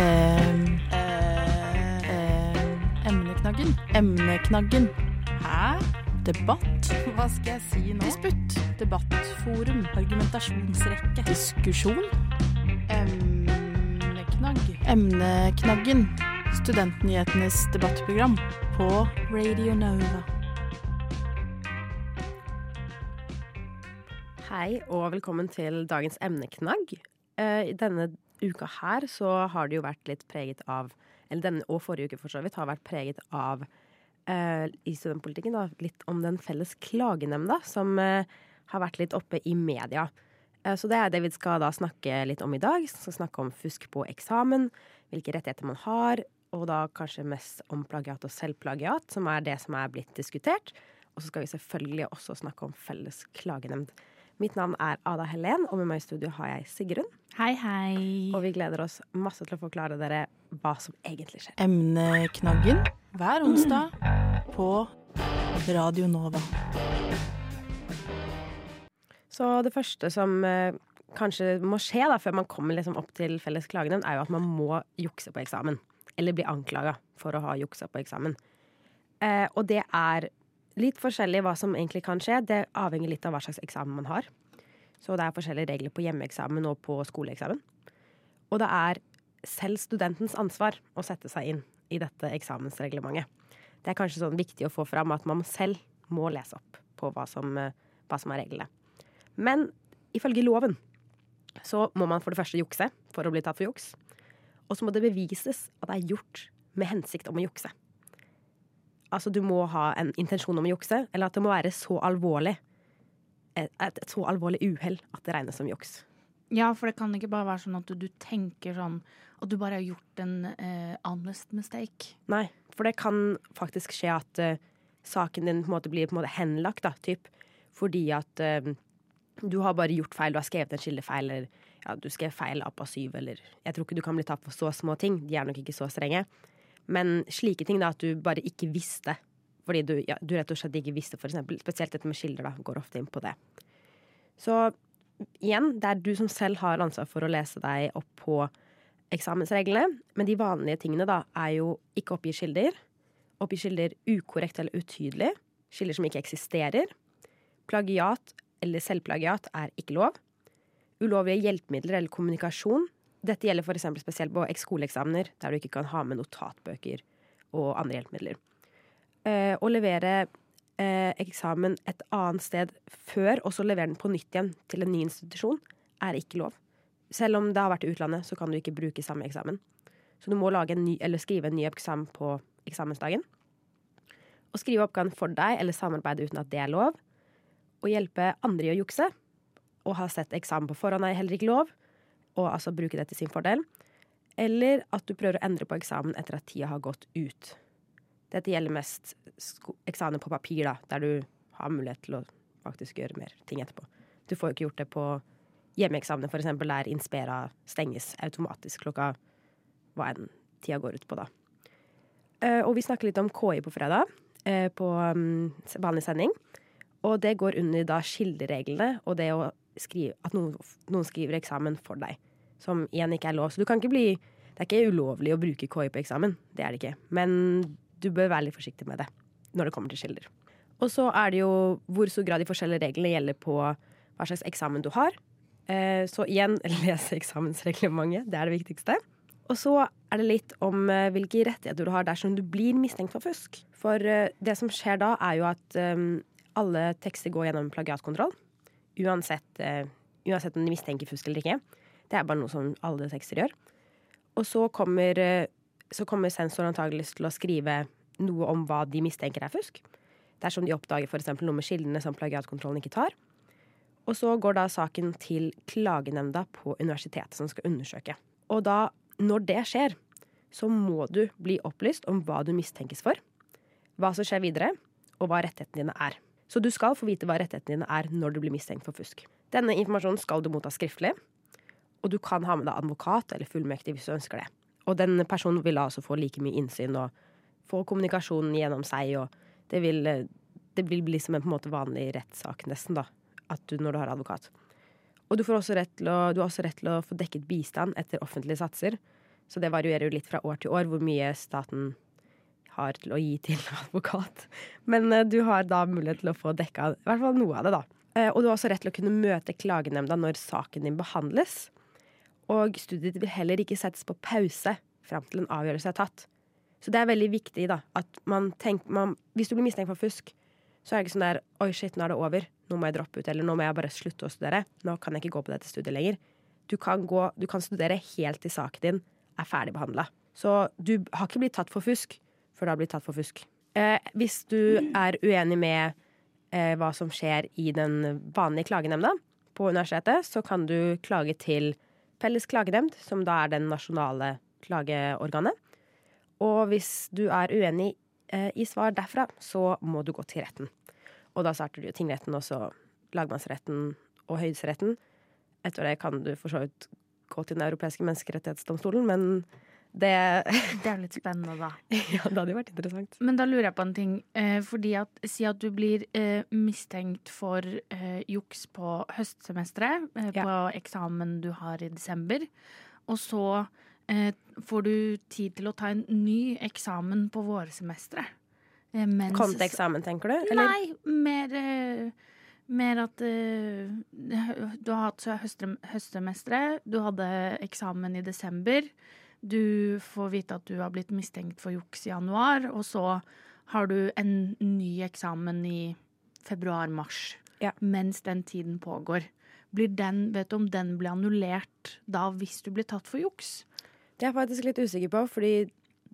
Em, emneknaggen. Emneknaggen. Hæ? Debatt. Hva skal jeg si nå? Disputt. Debattforum. Argumentasjonsrekke. Diskusjon. Emneknagg. Emneknaggen. Studentnyhetenes debattprogram på Radio Nova. Hei og velkommen til dagens emneknagg. Eh, I denne uka her så har det jo vært litt preget av Eller denne og forrige uke for så vidt har vært preget av eh, i studentpolitikken da, litt om den felles klagenemnda som eh, har vært litt oppe i media. Eh, så det er det vi skal da snakke litt om i dag. Vi skal snakke om fusk på eksamen, hvilke rettigheter man har, og da kanskje mest om plagiat og selvplagiat, som er det som er blitt diskutert. Og så skal vi selvfølgelig også snakke om felles klagenemnd. Mitt navn er Ada Helen, og med meg i studio har jeg Sigrun. Hei, hei. Og vi gleder oss masse til å forklare dere hva som egentlig skjer. Emneknaggen hver onsdag på Radio Nova. Så det første som eh, kanskje må skje da, før man kommer liksom opp til felles klagenemnd, er jo at man må jukse på eksamen. Eller bli anklaga for å ha juksa på eksamen. Eh, og det er litt forskjellig hva som egentlig kan skje. Det avhenger litt av hva slags eksamen man har. Så det er forskjellige regler på hjemmeeksamen og på skoleeksamen. Og det er selv studentens ansvar å sette seg inn i dette eksamensreglementet. Det er kanskje sånn viktig å få fram at man selv må lese opp på hva som, eh, hva som er reglene. Men ifølge loven så må man for det første jukse for å bli tatt for juks. Og så må det bevises at det er gjort med hensikt om å jukse. Altså du må ha en intensjon om å jukse, eller at det må være så alvorlig et, et, et så alvorlig uhell at det regnes som juks. Ja, for det kan ikke bare være sånn at du, du tenker sånn at du bare har gjort en eh, honest mistake. Nei, for det kan faktisk skje at eh, saken din på en måte blir på en måte henlagt, da, typ. Fordi at eh, du har bare gjort feil, du har skrevet en kildefeil, eller ja, du skrev feil APA 7, eller Jeg tror ikke du kan bli tatt for så små ting, de er nok ikke så strenge. Men slike ting, da, at du bare ikke visste. Fordi du, ja, du rett og slett ikke visste, for eksempel. Spesielt dette med kilder, da, går ofte inn på det. Så igjen, det er du som selv har ansvar for å lese deg opp på eksamensreglene. Men de vanlige tingene da er jo ikke oppgi kilder. Oppgi kilder ukorrekt eller utydelig. Kilder som ikke eksisterer. Plagiat eller selvplagiat er ikke lov. Ulovlige hjelpemidler eller kommunikasjon. Dette gjelder f.eks. spesielt på skoleeksamener, der du ikke kan ha med notatbøker og andre hjelpemidler. Eh, å levere eh, eksamen et annet sted før, og så levere den på nytt igjen til en ny institusjon, er ikke lov. Selv om det har vært i utlandet, så kan du ikke bruke samme eksamen. Så du må en ny, skrive en ny eksamen på eksamensdagen. Å skrive oppgaven for deg eller samarbeide uten at det er lov. Å hjelpe andre i å jukse. Å ha sett eksamen på forhånd er heller ikke lov. Og altså bruke det til sin fordel. Eller at du prøver å endre på eksamen etter at tida har gått ut. Dette gjelder mest eksamen på papir, da, der du har mulighet til å faktisk gjøre mer ting etterpå. Du får jo ikke gjort det på hjemmeeksamen, eksempel, der Inspera stenges automatisk klokka hva enn tida går ut på, da. Eh, og vi snakker litt om KI på fredag, eh, på mm, vanlig sending. Og det går under da skillereglene og det å skrive, at noen, noen skriver eksamen for deg. Som igjen ikke er lov. Så du kan ikke bli Det er ikke ulovlig å bruke KI på eksamen. Det er det ikke. Men du bør være litt forsiktig med det når det kommer til kilder. Og så er det jo hvor stor grad de forskjellige reglene gjelder på hva slags eksamen du har. Eh, Så igjen, lese eksamensreglementet. Det er det viktigste. Og så er det litt om eh, hvilke rettigheter du har dersom du blir mistenkt for fusk. For eh, det som skjer da, er jo at alle tekster går gjennom plagiatkontroll. Uansett, uh, uansett om de mistenker fusk eller ikke. Det er bare noe som alle tekster gjør. Og så kommer, uh, så kommer sensor antageligvis til å skrive noe om hva de mistenker er fusk. Dersom de oppdager f.eks. noe med kildene som plagiatkontrollen ikke tar. Og så går da saken til klagenemnda på universitetet som skal undersøke. Og da, når det skjer, så må du bli opplyst om hva du mistenkes for, hva som skjer videre, og hva rettighetene dine er. Så du skal få vite hva rettighetene dine er når du blir mistenkt for fusk. Denne informasjonen skal du motta skriftlig, og du kan ha med deg advokat eller fullmektig hvis du ønsker det. Og den personen vil da også få like mye innsyn og få kommunikasjonen gjennom seg, og det vil, det vil bli som en en måte vanlig rettssak nesten, da, at du, når du har advokat. Og du, får også rett å, du har også rett til å få dekket bistand etter offentlige satser, Så det varierer jo litt fra år til år hvor mye staten har til å gi til advokat. Men eh, du har da mulighet til å få dekka i hvert fall noe av det, da. Eh, og du har også rett til å kunne møte klagenemnda når saken din behandles. Og studiet vil heller ikke settes på pause fram til en avgjørelse er tatt. Så det er veldig viktig da, at man tenker man, Hvis du blir mistenkt for fusk, så er det ikke sånn der Oi, shit, nå er det over. Nå må jeg droppe ut. Eller nå må jeg bare slutte å studere. Nå kan jeg ikke gå på dette studiet lenger. Du kan, gå, du kan studere helt til saken din er ferdig behandla. Så du har ikke blitt tatt for fusk før du har blitt tatt for fusk. Eh, hvis du er uenig med eh, hva som skjer i den vanlige klagenemnda på universitetet, så kan du klage til Felles klagenemnd, som da er den nasjonale klageorganet. Og hvis du er uenig eh, i svar derfra, så må du gå til retten. Og da starter du jo tingretten, og så lagmannsretten og høyesteretten. Etter det kan du for så vidt gå til Den europeiske menneskerettighetsdomstolen, men det Det er litt spennende, da. Ja, det hadde jo vært interessant. Men da lurer jeg på en ting. Eh, fordi at, Si at du blir eh, mistenkt for eh, juks på høstsemesteret, Ja. på eksamen du har i desember. Og så eh, får du tid til å ta en ny eksamen på vårsemesteret. Eh, mens- Kom til eksamen, tenker du? Eller? Nei, mer, mer at du har hatt høstsemesteret, du hadde eksamen i desember. Du får vite at du har blitt mistenkt for juks i januar, og så har du en ny eksamen i februar-mars. Ja. Mens den tiden pågår. Blir den, vet du om den blir annullert da hvis du blir tatt for juks? Det er jeg faktisk litt usikker på, fordi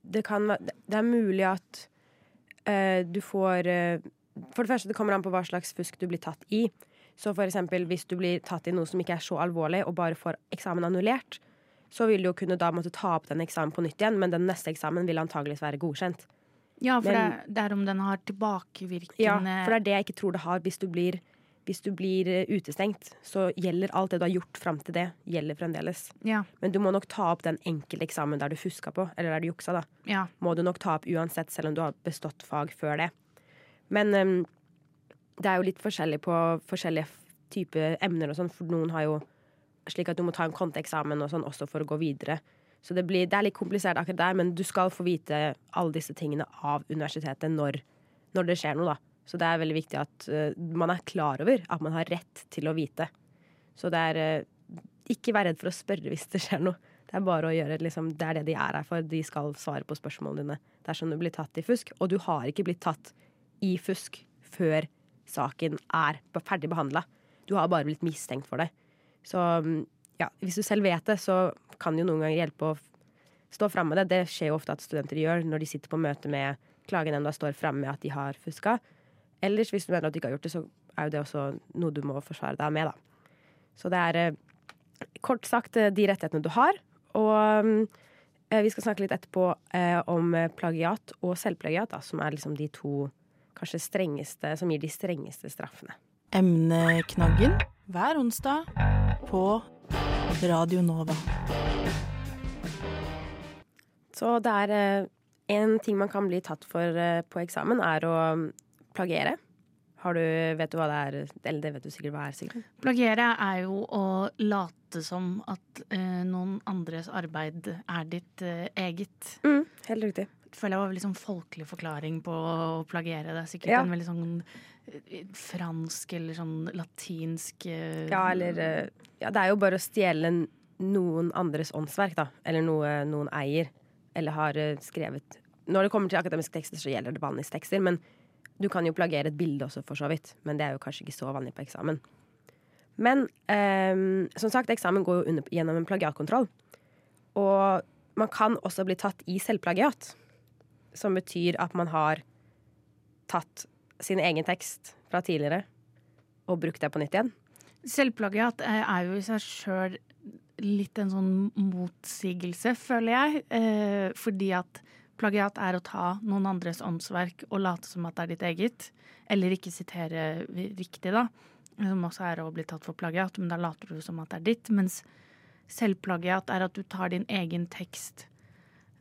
det kan Det er mulig at uh, du får uh, For det første, det kommer an på hva slags fusk du blir tatt i. Så for eksempel hvis du blir tatt i noe som ikke er så alvorlig, og bare får eksamen annullert, så vil du jo kunne da måtte ta opp den eksamen på nytt igjen, men den neste eksamen vil antageligvis være godkjent. Ja, for Men- det, er om den har tilbakevirkende Ja, for det er det jeg ikke tror det har. Hvis du blir, hvis du blir eh, utestengt, så gjelder alt det du har gjort fram til det, gjelder fremdeles. ja, Men du må nok ta opp den enkelte eksamen der du fuska på, eller der du juksa, da. ja. må du nok ta opp uansett, selv om du har bestått fag før det. Men um, det er jo litt forskjellig på forskjellige typer emner og sånn, for noen har jo slik at du må ta en konteeksamen og sånn også for å gå videre. Så det, blir, det er litt komplisert akkurat der, men du skal få vite alle disse tingene av universitetet når, når det skjer noe, da. Så det er veldig viktig at uh, man er klar over at man har rett til å vite. Så det er uh, Ikke vær redd for å spørre hvis det skjer noe. Det er bare å gjøre liksom, Det er det de er her for. De skal svare på spørsmålene dine dersom du blir tatt i fusk. Og du har ikke blitt tatt i fusk før saken er ferdig behandla. Du har bare blitt mistenkt for det. Så mm, ja, hvis du selv vet det, så kan det jo noen ganger hjelpe å stå fram med det. Det skjer jo ofte at studenter gjør når de sitter på møte med klagenemnda og står fram med at de har fuska. Ellers, hvis du mener at de ikke har gjort det, så er jo det også noe du må forsvare deg med, da. Så det er eh, kort sagt eh, de rettighetene du har. Og mm, eh, vi skal snakke litt etterpå om plagiat og selvplagiat, da, som er liksom de to kanskje strengeste, som gir de strengeste straffene. Emneknaggen hver onsdag på Radio Nova. Så det er eh, en ting man kan bli tatt for eh, på eksamen, er å mm, plagiere. Har du, vet du hva det er? Eller det vet du sikkert hva er, Sigrid. Plagiere er jo å late som at uh, noen andres arbeid er ditt uh, eget. Mm, helt riktig. Føler jeg var veldig sånn folkelig forklaring på å plagiere. Det er sikkert Ja. en veldig sånn fransk eller sånn latinsk eh, Ja, eller eh, Ja, det er jo bare å stjele noen andres åndsverk, da. Eller noe noen eier. Eller har eh, skrevet Når det kommer til akademiske tekster, så gjelder det vanlige tekster. Men du kan jo plagere et bilde også, for så vidt. Men det er jo kanskje ikke så vanlig på eksamen. Men eh, som sagt, eksamen går jo under, gjennom en plagiatkontroll. Og man kan også bli tatt i selvplagiat. Som betyr at man har tatt sin egen tekst fra tidligere og brukt det på nytt igjen. Selvplagiat eh, er jo i seg sjøl litt en sånn motsigelse, føler jeg. Eh, fordi at plagiat er å ta noen andres åndsverk og late som at det er ditt eget. Eller ikke sitere riktig, da. Som også er å bli tatt for plagiat, men da later du som at det er ditt. Mens selvplagiat er at du tar din egen tekst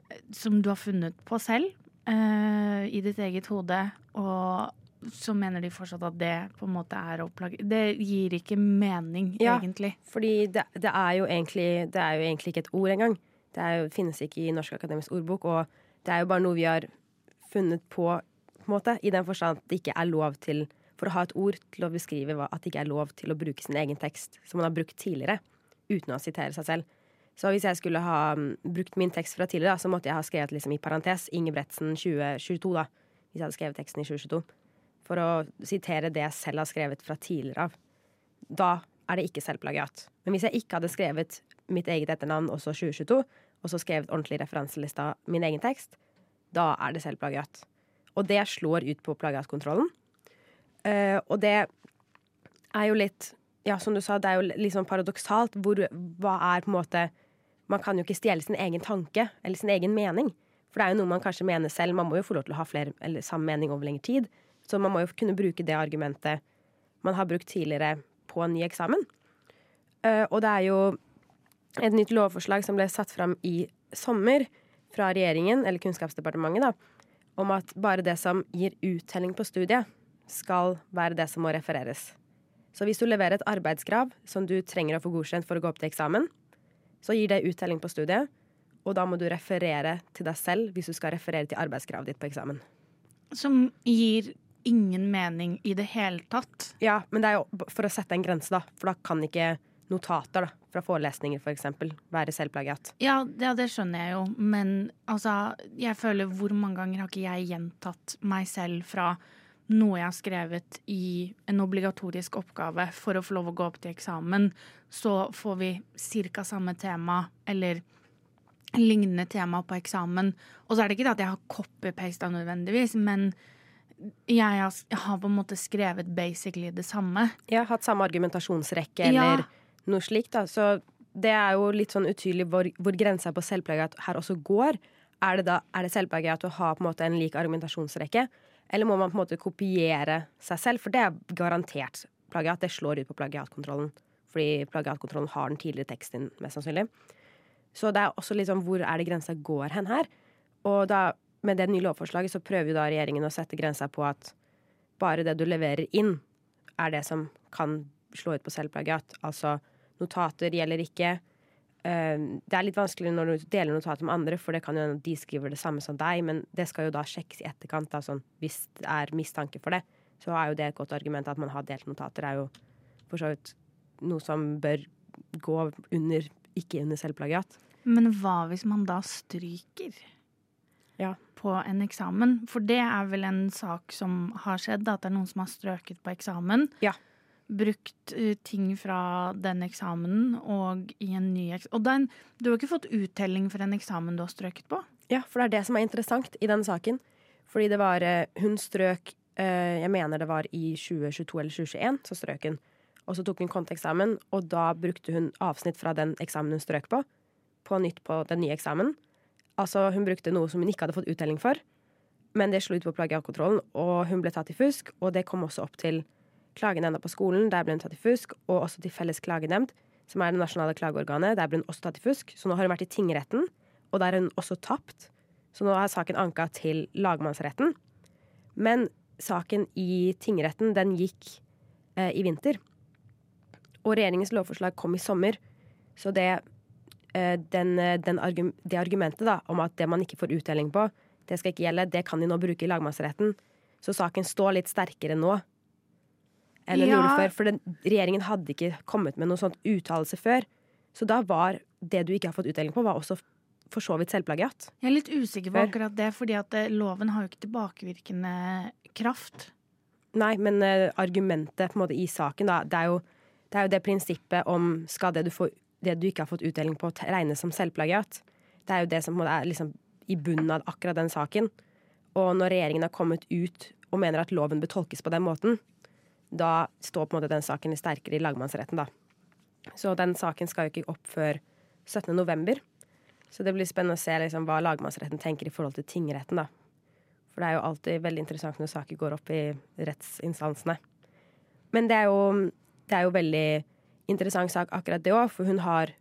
eh, som du har funnet på selv, eh, i ditt eget hode, og så mener de fortsatt at det på en måte er å plage... Det gir ikke mening, Ja. egentlig. Fordi det, det, er jo egentlig, det er jo egentlig ikke et ord engang. Det jo, finnes ikke i Norsk akademisk ordbok, og det er jo bare noe vi har funnet på, på en måte, i den forstand at det ikke er lov til For å ha et ord til å beskrive at det ikke er lov til å bruke sin egen tekst som man har brukt tidligere, uten å sitere seg selv. Så hvis jeg skulle ha mm, brukt min tekst fra tidligere, da, så måtte jeg ha skrevet liksom i parentes Ingebretsen 2022, da. Hvis jeg hadde skrevet teksten i 2022. For å sitere det jeg selv har skrevet fra tidligere av. Da er det ikke selvplagiat. Men hvis jeg ikke hadde skrevet mitt eget etternavn også 2022, og så skrevet ordentlig referanselista min egen tekst, da er det selvplagiat. Og det slår ut på plagiatkontrollen. Uh, og det er jo litt Ja, som du sa, det er jo litt sånn paradoksalt. Hvor, hva er på en måte Man kan jo ikke stjele sin egen tanke eller sin egen mening. For det er jo noe man kanskje mener selv. Man må jo få lov til å ha flere, eller samme mening over lengre tid. Så man må jo kunne bruke det argumentet man har brukt tidligere på en ny eksamen. Uh, og det er jo et nytt lovforslag som ble satt fram i sommer fra regjeringen, eller Kunnskapsdepartementet, da, om at bare det som gir uttelling på studiet, skal være det som må refereres. Så hvis du leverer et arbeidskrav som du trenger å få godkjent for å gå opp til eksamen, så gir det uttelling på studiet, og da må du referere til deg selv hvis du skal referere til arbeidskravet ditt på eksamen. Som gir ingen mening i det hele tatt. Ja, men det er jo for å sette en grense, da. For da kan ikke notater da, fra forelesninger for eksempel, være selvplagiat. Ja, ja, det skjønner jeg jo, men altså, jeg føler hvor mange ganger har ikke jeg gjentatt meg selv fra noe jeg har skrevet i en obligatorisk oppgave for å få lov å gå opp til eksamen, så får vi ca. samme tema eller lignende tema på eksamen. Og så er det ikke det at jeg har copy-pasta nødvendigvis, men jeg har, jeg har, på en måte skrevet basically det samme. Har hatt samme argumentasjonsrekke eller ja. noe slikt. Da. Så det er jo litt sånn utydelig hvor, hvor grensa på selvplagiat her også går. Er det, da, er det selvplagiat å ha på en måte en lik argumentasjonsrekke? Eller må man på en måte kopiere seg selv? For det er garantert plagiat. Det slår ut på plagiatkontrollen. Fordi plagiatkontrollen har den tidligere teksten, mest sannsynlig. Så det er også litt sånn hvor er det grensa går hen her? Og da, med det nye lovforslaget så prøver jo da regjeringen å sette grensa på at bare det du leverer inn, er det som kan slå ut på selvplagiat. Altså notater gjelder ikke. Eh, det er litt vanskelig når du deler notater med andre, for det kan jo hende de skriver det samme som deg, men det skal jo da sjekkes i etterkant. Da, sånn, hvis det er mistanke for det, så er jo det et godt argument at man har delt notater. er jo for så vidt noe som bør gå under, ikke under selvplagiat. Men hva hvis man da stryker ja. på en eksamen? For det er vel en sak som har skjedd, at det er noen som har strøket på eksamen. Ja brukt uh, ting fra den eksamenen og i en ny eksamen. Og den, du har ikke fått uttelling for en eksamen du har strøket på? Ja, for det er det som er interessant i den saken. Fordi det var uh, Hun strøk uh, Jeg mener det var i 2022 eller 2021, så strøk hun. Og så tok hun konteksamen, og da brukte hun avsnitt fra den eksamen hun strøk på, på nytt på den nye eksamen. Altså, hun brukte noe som hun ikke hadde fått uttelling for, men det slo ut på plagiatkontrollen, og hun ble tatt i fusk, og det kom også opp til klagenemnda på skolen, der ble hun tatt i fusk, og også til Felles klagenemnd, som er det nasjonale klageorganet, der ble hun også tatt i fusk. Så nå har hun vært i tingretten, og der har hun også tapt. Så nå er saken anka til lagmannsretten. Men saken i tingretten, den gikk eh, i vinter. Og regjeringens lovforslag kom i sommer. Så det, den, eh, den argum det argumentet da, om at det man ikke får utdeling på, det skal ikke gjelde, det kan de nå bruke i lagmannsretten. Så saken står litt sterkere nå enn den ja. gjorde før. For den, regjeringen hadde ikke kommet med noen sånn uttalelse før. Så da var det du ikke har fått utdeling på, var også for så vidt selvplagiat. Jeg er litt usikker på akkurat det, fordi at eh, loven har jo ikke tilbakevirkende kraft. Nei, men uh, argumentet på en måte i saken, da, det er, jo, det er jo det prinsippet om skal det du, får, det du ikke har fått utdeling på, regnes som selvplagiat. Det er jo det som er liksom, i bunnen av akkurat den saken. Og når regjeringen har kommet ut og mener at loven bør tolkes på den måten, da står på en måte den saken sterkere i lagmannsretten, da. Så den saken skal jo ikke opp før 17. november. Så det blir spennende å se liksom, hva lagmannsretten tenker i forhold til tingretten, da. For det er jo alltid veldig interessant når saker går opp i rettsinstansene. Men det er jo, det er jo veldig interessant sak akkurat det òg, for hun har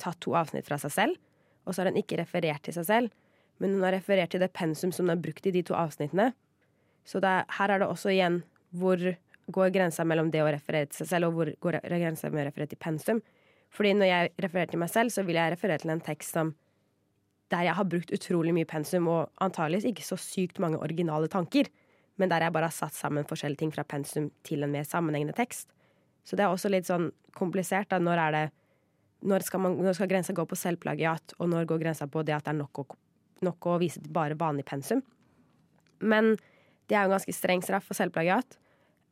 tatt to avsnitt fra seg selv, og så har hun ikke referert til seg selv, men hun har referert til det pensum som hun har brukt i de to avsnittene. Så det, her er det også igjen hvor går grensa mellom det å referere til seg selv, og hvor går grensa med å referere til pensum? Fordi når jeg refererer til meg selv, så vil jeg referere til en tekst som der jeg har brukt utrolig mye pensum, og antageligvis ikke så sykt mange originale tanker, men der jeg bare har satt sammen forskjellige ting fra pensum til en mer sammenhengende tekst. Så det er også litt sånn komplisert. Da. Når det når skal, man, skal grensa gå på selvplagiat, og når går grensa på det at det er nok å, nok å vise bare vanlig pensum? Men det er jo ganske streng straff for selvplagiat.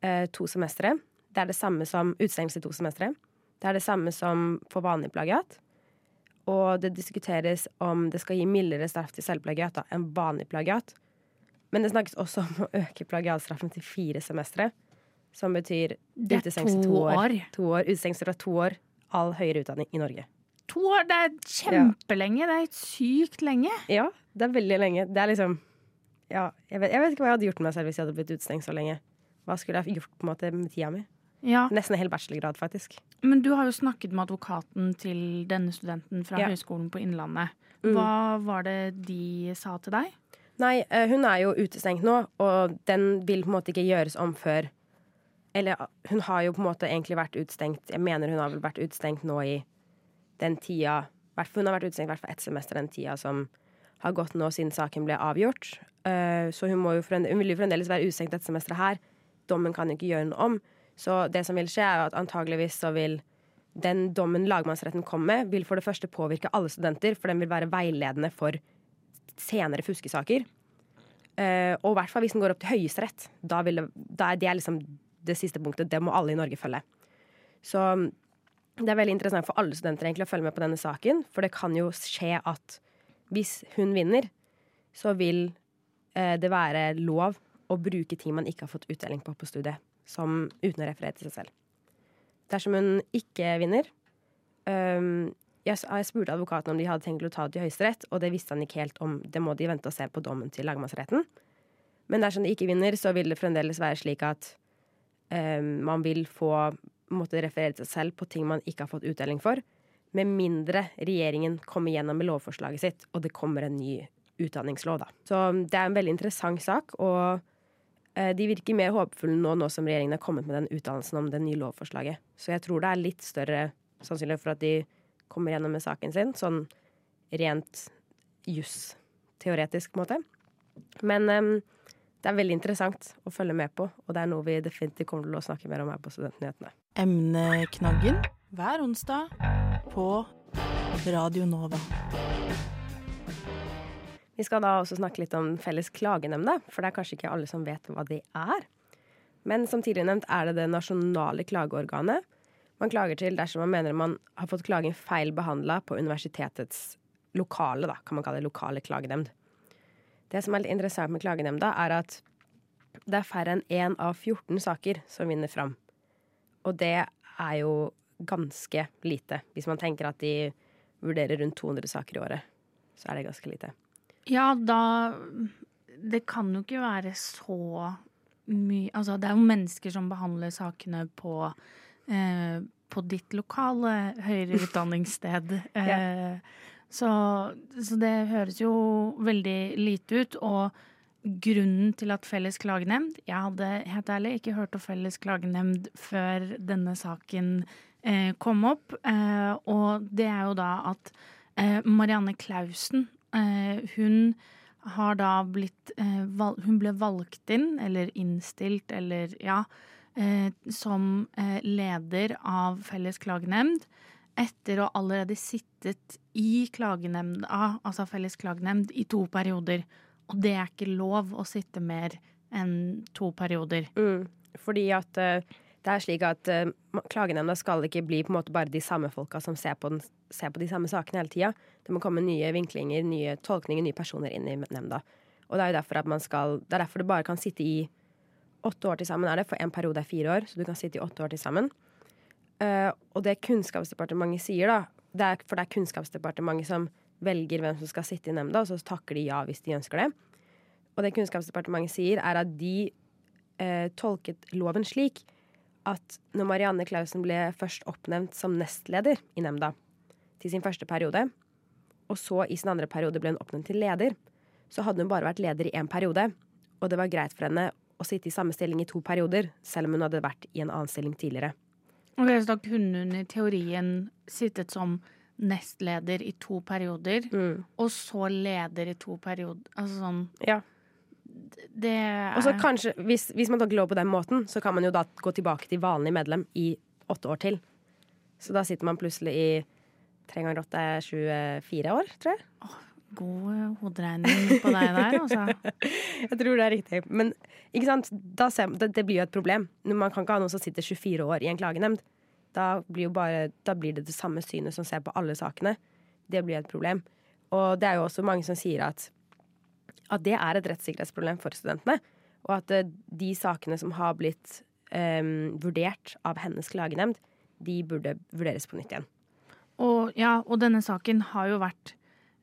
Eh, to semestre. Det er det samme som utestengelse to semestre. Det er det samme som for vanlig plagiat. Og det diskuteres om det skal gi mildere straff til selvplagiat da, enn vanlig plagiat. Men det snakkes også om å øke plagiatstraffen til fire semestre. Som betyr utestengelse to år. To år. Utestengelse fra to år. All høyere utdanning i Norge. To år, det er kjempelenge. Det er sykt lenge. Ja, det er veldig lenge. Det er liksom Ja, jeg vet, jeg vet ikke hva jeg hadde gjort med meg selv hvis jeg hadde blitt utestengt så lenge. Hva skulle jeg gjort på en måte med tida mi? Ja, Nesten en hel bachelorgrad, faktisk. Men du har jo snakket med advokaten til denne studenten fra Ja. Høgskolen på Innlandet. Mm. Hva var det de sa til deg? Nei, eh, hun er jo utestengt nå, og den vil på en måte ikke gjøres om før Eller hun har jo på en måte egentlig vært utstengt Jeg mener hun har vel vært utstengt nå i den tida Hun har vært utstengt i hvert fall ett semester den tida som har gått nå siden saken ble avgjort. Eh, Så hun, jo fremde, hun vil jo fremdeles være utstengt dette semesteret her. Dommen kan jo ikke gjøre noe om. Så det som vil skje, er at antageligvis så vil den dommen lagmannsretten kom med, vil for det første påvirke alle studenter, for den vil være veiledende for senere fuskesaker. Eh, og i hvert fall hvis den går opp til Høyesterett. Da, da er det liksom det siste punktet. Det må alle i Norge følge. Så mm, det er veldig interessant for alle studenter egentlig å følge med på denne saken. For det kan jo skje at hvis hun vinner, så vil eh, det være lov å bruke ting man ikke har fått utdeling på på studiet, som, uten å referere til seg selv. Dersom hun ikke vinner um, jeg, jeg spurte advokaten om de hadde tenkt å ta det til Høyesterett, og det visste han ikke helt om. Det må de vente og se på dommen til lagmannsretten. Men dersom de ikke vinner, så vil det fremdeles være slik at man vil få måtte referere seg selv på ting man ikke har fått utdeling for. Med mindre regjeringen kommer gjennom med lovforslaget sitt, og det kommer en ny utdanningslov. Da. Så det er en veldig interessant sak, og eh, de virker mer håpefulle nå, nå som regjeringen har kommet med den utdannelsen om det nye lovforslaget. Så jeg tror det er litt større sannsynlighet for at de kommer gjennom med saken sin, sånn rent juss-teoretisk på måte. Men em, det er veldig interessant å følge med på, og det er noe vi definitivt kommer til å snakke mer om her på Studentnyhetene. Emneknaggen hver onsdag på Radio Nova. Vi skal da også snakke litt om Felles klagenemnda, for det er kanskje ikke alle som vet hva det er. Men som tidligere nevnt er det det nasjonale klageorganet man klager til dersom man mener man har fått klagen feil behandla på universitetets lokale, da, kan man kalle det lokale klagenemnd. Det som er litt interessant med klagenemnda, er at det er færre enn én av 14 saker som vinner fram. Og det er jo ganske lite. Hvis man tenker at de vurderer rundt 200 saker i året, så er det ganske lite. Ja, da Det kan jo ikke være så mye Altså, det er jo mennesker som behandler sakene på eh, på ditt lokale høyere utdanningssted. Eh, så, så det høres jo veldig lite ut. Og grunnen til at Felles klagenemnd Jeg hadde helt ærlig ikke hørt om Felles klagenemnd før denne saken eh, kom opp. Eh, og det er jo da at eh, Marianne Klausen, eh, hun har da blitt eh, Hun ble valgt inn, eller innstilt, eller ja, eh, som leder av Felles klagenemnd. Etter å allerede sittet i klagenemnda, altså Felles klagenemnd, i to perioder. Og det er ikke lov å sitte mer enn to perioder. Mm. Fordi at uh, det er slik at uh, klagenemnda skal ikke bli på en måte bare de samme folka som ser på, den, ser på de samme sakene hele tida. Det må komme nye vinklinger, nye tolkninger, nye personer inn i nemnda. Og det er jo derfor at man skal Det er derfor du bare kan sitte i åtte år til sammen, er det, for en periode er fire år, så du kan sitte i åtte år til sammen. Eh, og det Kunnskapsdepartementet sier, da, det er, for det er Kunnskapsdepartementet som velger hvem som skal sitte i nemnda, og så takker de ja hvis de ønsker det. Og det Kunnskapsdepartementet sier, er at de uh, tolket loven slik at når Marianne Clausen ble først oppnevnt som nestleder i nemnda til sin første periode, og så i sin andre periode ble hun oppnevnt til leder, så hadde hun bare vært leder i én periode, og det var greit for henne å sitte i samme stilling i to perioder, selv om hun hadde vært i en annen stilling tidligere. Ok, Så da kunne hun i teorien sittet som nestleder i to perioder, Mm. og så leder i to perioder. Altså sånn Ja. Det er Og så kanskje, hvis, hvis man tar lov på den måten, så kan man jo da gå tilbake til vanlig medlem i åtte år til. Så da sitter man plutselig i tre ganger åtte er 24 år, tror jeg. God eh, hoderegning på deg der, altså. Jeg tror det er riktig. Men ser, det, det blir jo et problem. Man kan ikke ha noen som sitter 24 år i en klagenemnd. Da blir, bare, da blir det det samme synet som ser på alle sakene. Det blir et problem. Og det er jo også mange som sier at, at det er et rettssikkerhetsproblem for studentene. Og at eh, de sakene som har blitt um, vurdert av hennes klagenemnd, de burde vurderes på nytt igjen. Og, ja, og denne saken har jo vært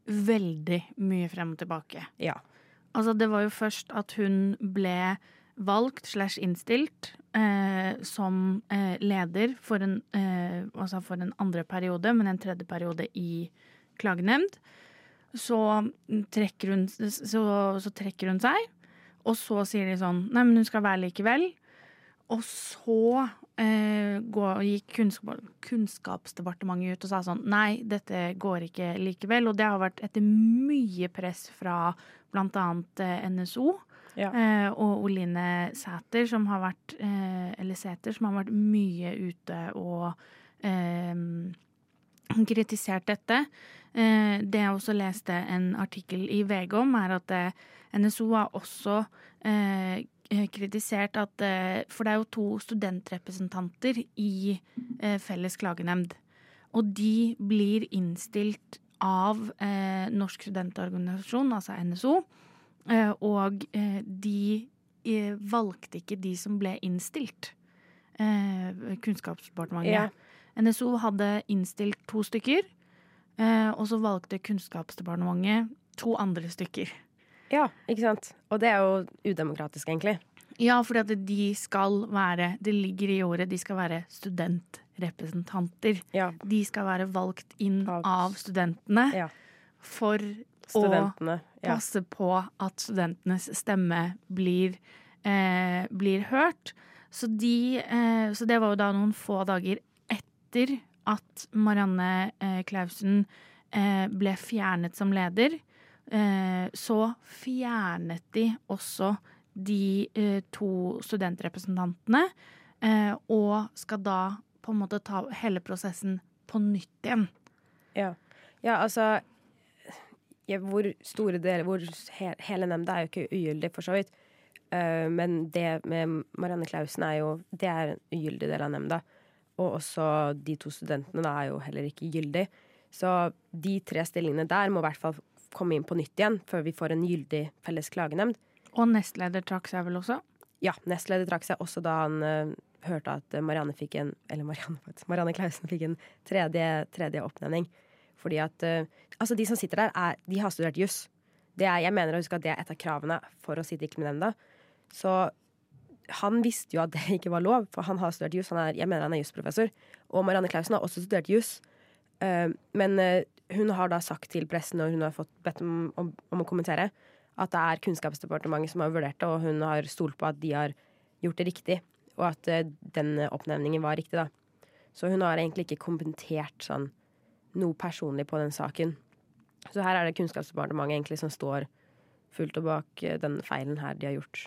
veldig mye frem og tilbake. Ja. Altså, det var jo først at hun ble valgt slash innstilt eh, som eh, leder for en, eh, altså for en andre periode, men en tredje periode i klagenemnd. Så trekker, hun, så, så trekker hun seg, og så sier de sånn Nei, men hun skal være likevel. Og så eh, gikk kunnskap, Kunnskapsdepartementet ut og sa sånn Nei, dette går ikke likevel. Og det har vært etter mye press fra annet eh, NSO. Ja. Eh, og Oline Sæter, som har vært eh, Eller Sæter, som har vært mye ute og eh, kritisert dette. Eh, det jeg også leste en artikkel i VG om, er at NSO har også eh, kritisert at eh, For det er jo to studentrepresentanter i eh, Felles klagenemnd. Og de blir innstilt av eh, Norsk studentorganisasjon, altså NSO. Eh, og eh, de eh, valgte ikke de som ble innstilt. Eh, Kunnskapsdepartementet. Ja. NSO hadde innstilt to stykker, eh, og så valgte Kunnskapsdepartementet to andre stykker. Ja, ikke sant? Og det er jo udemokratisk, egentlig. Ja, fordi at de skal være Det ligger i ordet, de skal være studentrepresentanter. Ja. De skal være valgt inn Av- av studentene Ja. for Studentene. Ja. passe på at studentenes stemme blir, eh, blir hørt. Så, de, eh, så det var jo da noen få dager etter at Marianne eh, Clausen eh, ble fjernet som leder. Eh, så fjernet de også de eh, to studentrepresentantene, eh, og skal da på en måte ta hele prosessen på nytt igjen. Ja, ja altså ja, Hvor store deler hvor he, Hele nemnda er jo ikke ugyldig, for så vidt. Men det med Marianne Clausen er jo Det er en ugyldig del av nemnda. Og også de to studentene da er jo heller ikke gyldig. Så de tre stillingene der må i hvert fall komme inn på nytt igjen før vi får en gyldig felles klagenemnd. Og nestleder trakk seg vel også? Ja, nestleder trakk seg også da han uh, hørte at Marianne fikk en Eller Marianne, faktisk, Marianne Klausen fikk en tredje, tredje oppnevning. Fordi at uh, Altså, de som sitter der, er, de har studert juss. Det er- Jeg mener å huske at det er et av kravene for å sitte i kriminalnemnda. Så han visste jo at det ikke var lov, for han har studert juss. Jeg mener han er jusprofessor. Og Marianne Klausen har også studert juss. Uh, men hun har da sagt til pressen, og hun har fått bedt om, om, om å kommentere, at det er Kunnskapsdepartementet som har vurdert det, og hun har stolt på at de har gjort det riktig, og at uh, den oppnevningen var riktig, da. Så hun har egentlig ikke kommentert sånn noe personlig på den saken. Så her er det Kunnskapsdepartementet egentlig som står fullt og bak eh, den feilen her de har gjort.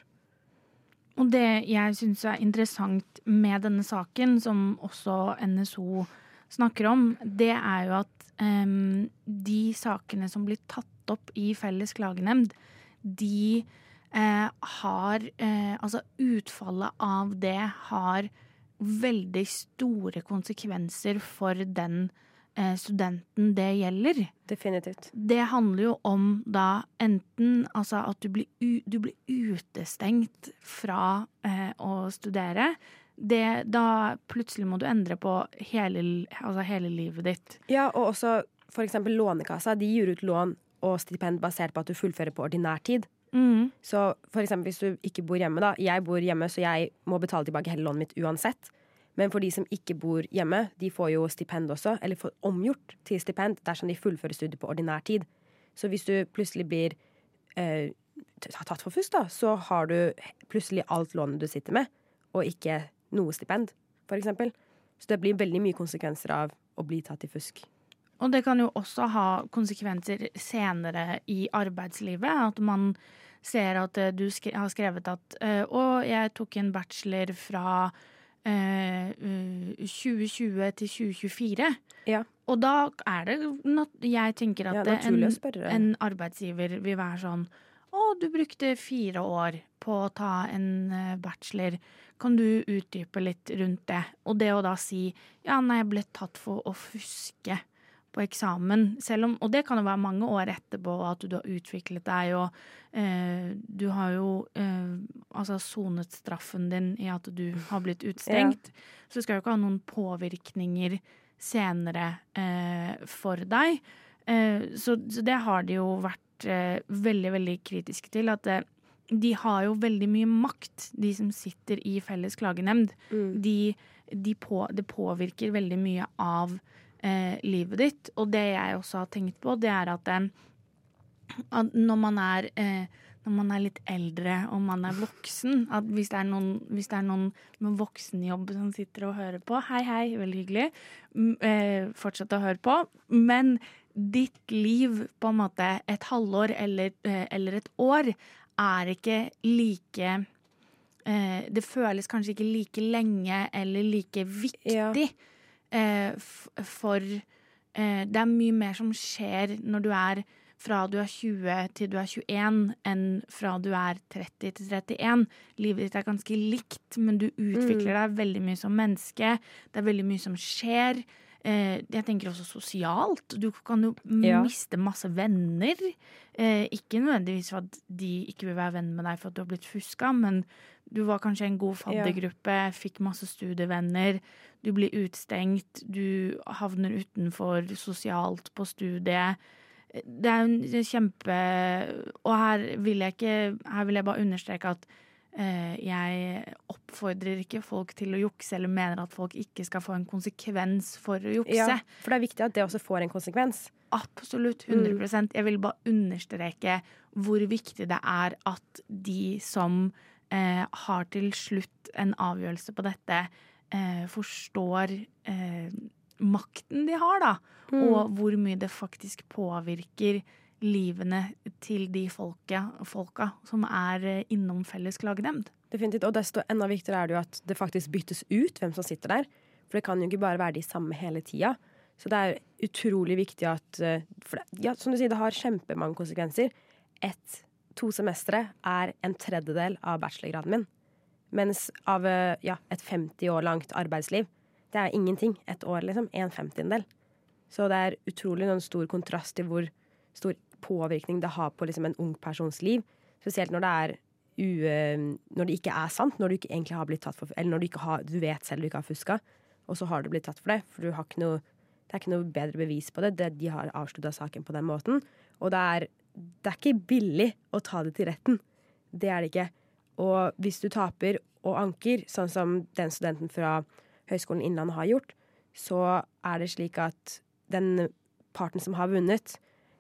Og det jeg syns er interessant med denne saken, som også NSO snakker om, det er jo at um, de sakene som blir tatt opp i Felles klagenemnd, de eh, har eh, Altså utfallet av det har veldig store konsekvenser for den eh, studenten det gjelder Definitivt. det handler jo om da enten altså at du blir, du blir utestengt fra eh, å studere. Det, da plutselig må du endre på hele, altså hele livet ditt. Ja, og også for eksempel Lånekassa. De gir ut lån og stipend basert på at du fullfører på ordinær tid. Mm. Så for eksempel hvis du ikke bor hjemme, da. Jeg bor hjemme, så jeg må betale tilbake hele lånet mitt uansett. Men for de som ikke bor hjemme, de får jo stipend også, eller får omgjort til stipend dersom de fullfører studiet på ordinær tid. Så hvis du plutselig blir eh, tatt for fusk, da, så har du plutselig alt lånet du sitter med, og ikke noe stipend, for eksempel. Så det blir veldig mye konsekvenser av å bli tatt i fusk. og det kan jo også ha konsekvenser senere i arbeidslivet. At man ser at eh, du skre har skrevet at eh, Å, jeg tok en bachelor fra eh, uh, 2020 til 2024. Ja. Og da er det Jeg tenker at Ja, det- en, en arbeidsgiver vil være sånn Å, du brukte fire år på å ta en eh, bachelor. Kan du utdype litt rundt det? Og det å da si ja, nei, jeg ble tatt for å fuske på eksamen, om Og det kan jo være mange år etterpå at du har utviklet deg, og eh, du har jo eh, altså sonet straffen din i at du har blitt utstengt. Så skal jo ikke ha noen påvirkninger senere eh, for deg. Eh, så, så det har det jo vært eh, veldig, veldig kritiske til. At eh, de har jo veldig mye makt, de som sitter i felles klagenemnd. Mm. De, de på, det påvirker veldig mye av eh, livet ditt. Og det jeg også har tenkt på, det er at, eh, at når man er eh, når man er litt eldre og man er voksen at Hvis det er noen, hvis det er noen med voksenjobb som sitter og hører på, hei, hei, veldig hyggelig. Mm, Eh, fortsett å høre på. Men ditt liv på en måte et halvår eller, eh, eller et år er ikke like eh, Det føles kanskje ikke like lenge eller like viktig Ja. eh, for eh, Det er mye mer som skjer når du er fra du er 20 til du er 21, enn fra du er 30 til 31. Livet ditt er ganske likt, men du utvikler deg veldig mye som menneske. Det er veldig mye som skjer. Eh, jeg tenker også sosialt. Du kan jo Ja. miste masse venner. Eh, ikke nødvendigvis for at de ikke vil være venn med deg for at du har blitt fuska, men du var kanskje en god faddergruppe, fikk masse studievenner. Du blir utstengt, du havner utenfor sosialt på studiet. Det er en kjempe Og her vil jeg ikke Her vil jeg bare understreke at eh, jeg oppfordrer ikke folk til å jukse, eller mener at folk ikke skal få en konsekvens for å jukse. Ja, for det er viktig at det også får en konsekvens. Absolutt. 100% Jeg vil bare understreke hvor viktig det er at de som eh, har til slutt en avgjørelse på dette, eh, forstår eh, makten de har, da. Og hvor mye det faktisk påvirker livene til de folka, folka som er eh, innom felles klagenemnd. Definitivt. Og desto enda viktigere er det jo at det faktisk byttes ut hvem som sitter der. For det kan jo ikke bare være de samme hele tida. Så det er utrolig viktig at eh, For det, ja, som du sier, det har kjempemange konsekvenser. Et, to semestre er en tredjedel av bachelorgraden min. Mens av eh, ja, et 50 år langt arbeidsliv, det er ingenting. Et år, liksom. En femtiendedel. Så det er utrolig noen stor kontrast til hvor stor påvirkning det har på liksom, en ung persons liv. Spesielt når det er u, når det ikke er sant, når du ikke egentlig har blitt tatt for Eller når du, ikke har, du vet selv du ikke har fuska, og så har du blitt tatt for det. For du har ikke noe, det er ikke noe bedre bevis på det. det de har avslutta saken på den måten. Og det er, det er ikke billig å ta det til retten. Det er det ikke. Og hvis du taper og anker, sånn som den studenten fra Høgskolen Innlandet har gjort, så er det slik at den parten som har vunnet,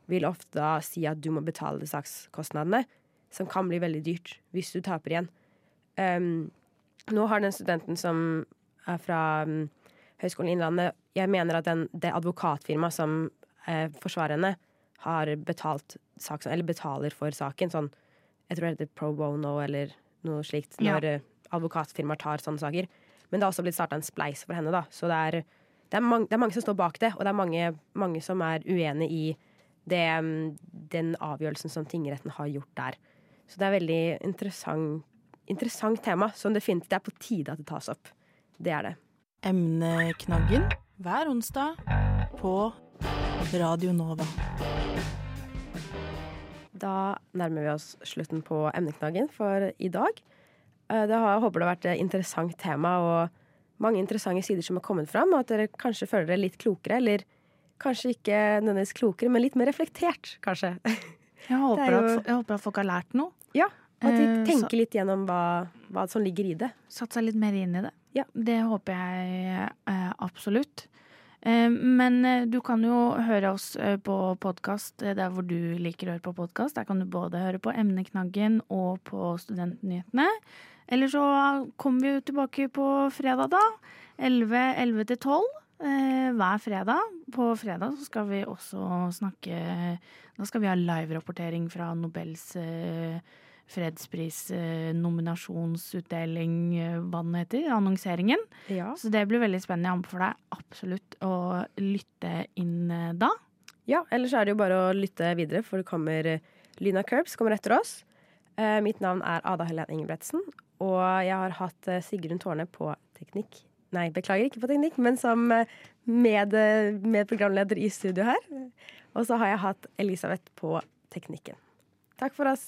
vil ofte da si at du må betale sakskostnadene, som kan bli veldig dyrt hvis du taper igjen. Um, nå har den studenten som er fra um, Høgskolen Innlandet Jeg mener at den, det advokatfirmaet som eh, forsvarer henne, har betalt sak, eller betaler for saken. Sånn, jeg tror det heter pro bono eller noe slikt, når ja. advokatfirmaer tar sånne saker. Men det har også blitt starta en spleis for henne, da. Så det er, det er, mange, det er mange som står bak det, og det er mange, mange som er uenig i det, den avgjørelsen som tingretten har gjort der. Så det er veldig interessant, interessant tema, som definitivt det er på tide at det tas opp. Det er det. Emneknaggen hver onsdag på Radio Nova. Da nærmer vi oss slutten på emneknaggen for i dag. Eh, Det har, jeg håper det har vært et interessant tema og mange interessante sider som har kommet fram, og at dere kanskje føler dere litt klokere, eller kanskje ikke nødvendigvis klokere, men litt mer reflektert, kanskje. Jeg håper, er jo- at, jeg håper at folk har lært noe. Ja, At de Eh, tenker litt gjennom hva, hva som ligger i det. Satt seg litt mer inn i det. Ja. Det håper jeg eh, absolutt. Eh, men du kan jo høre oss på podkast der hvor du liker å høre på podkast. Der kan du både høre på Emneknaggen og på Studentnyhetene. Eller så kommer vi jo tilbake på fredag, da. 11, 11 til 12. eh, hver fredag. På fredag så skal vi også snakke Da skal vi ha live-rapportering fra Nobels eh, fredspris-nominasjonsutdeling, eh, hva den heter, annonseringen. Ja. Så det blir veldig spennende. Jeg anbefaler deg absolutt å lytte inn da. ja, ellers er det jo bare å lytte videre, for det kommer Lyna Curbs kommer etter oss. Eh, mitt navn er Ada Helene Ingebretsen, og jeg har hatt Sigrun Tårne på teknikk. Nei, beklager, ikke på teknikk, men som eh, med, eh, medprogramleder i studio her. Og så har jeg hatt Elisabeth på teknikken. Takk for oss.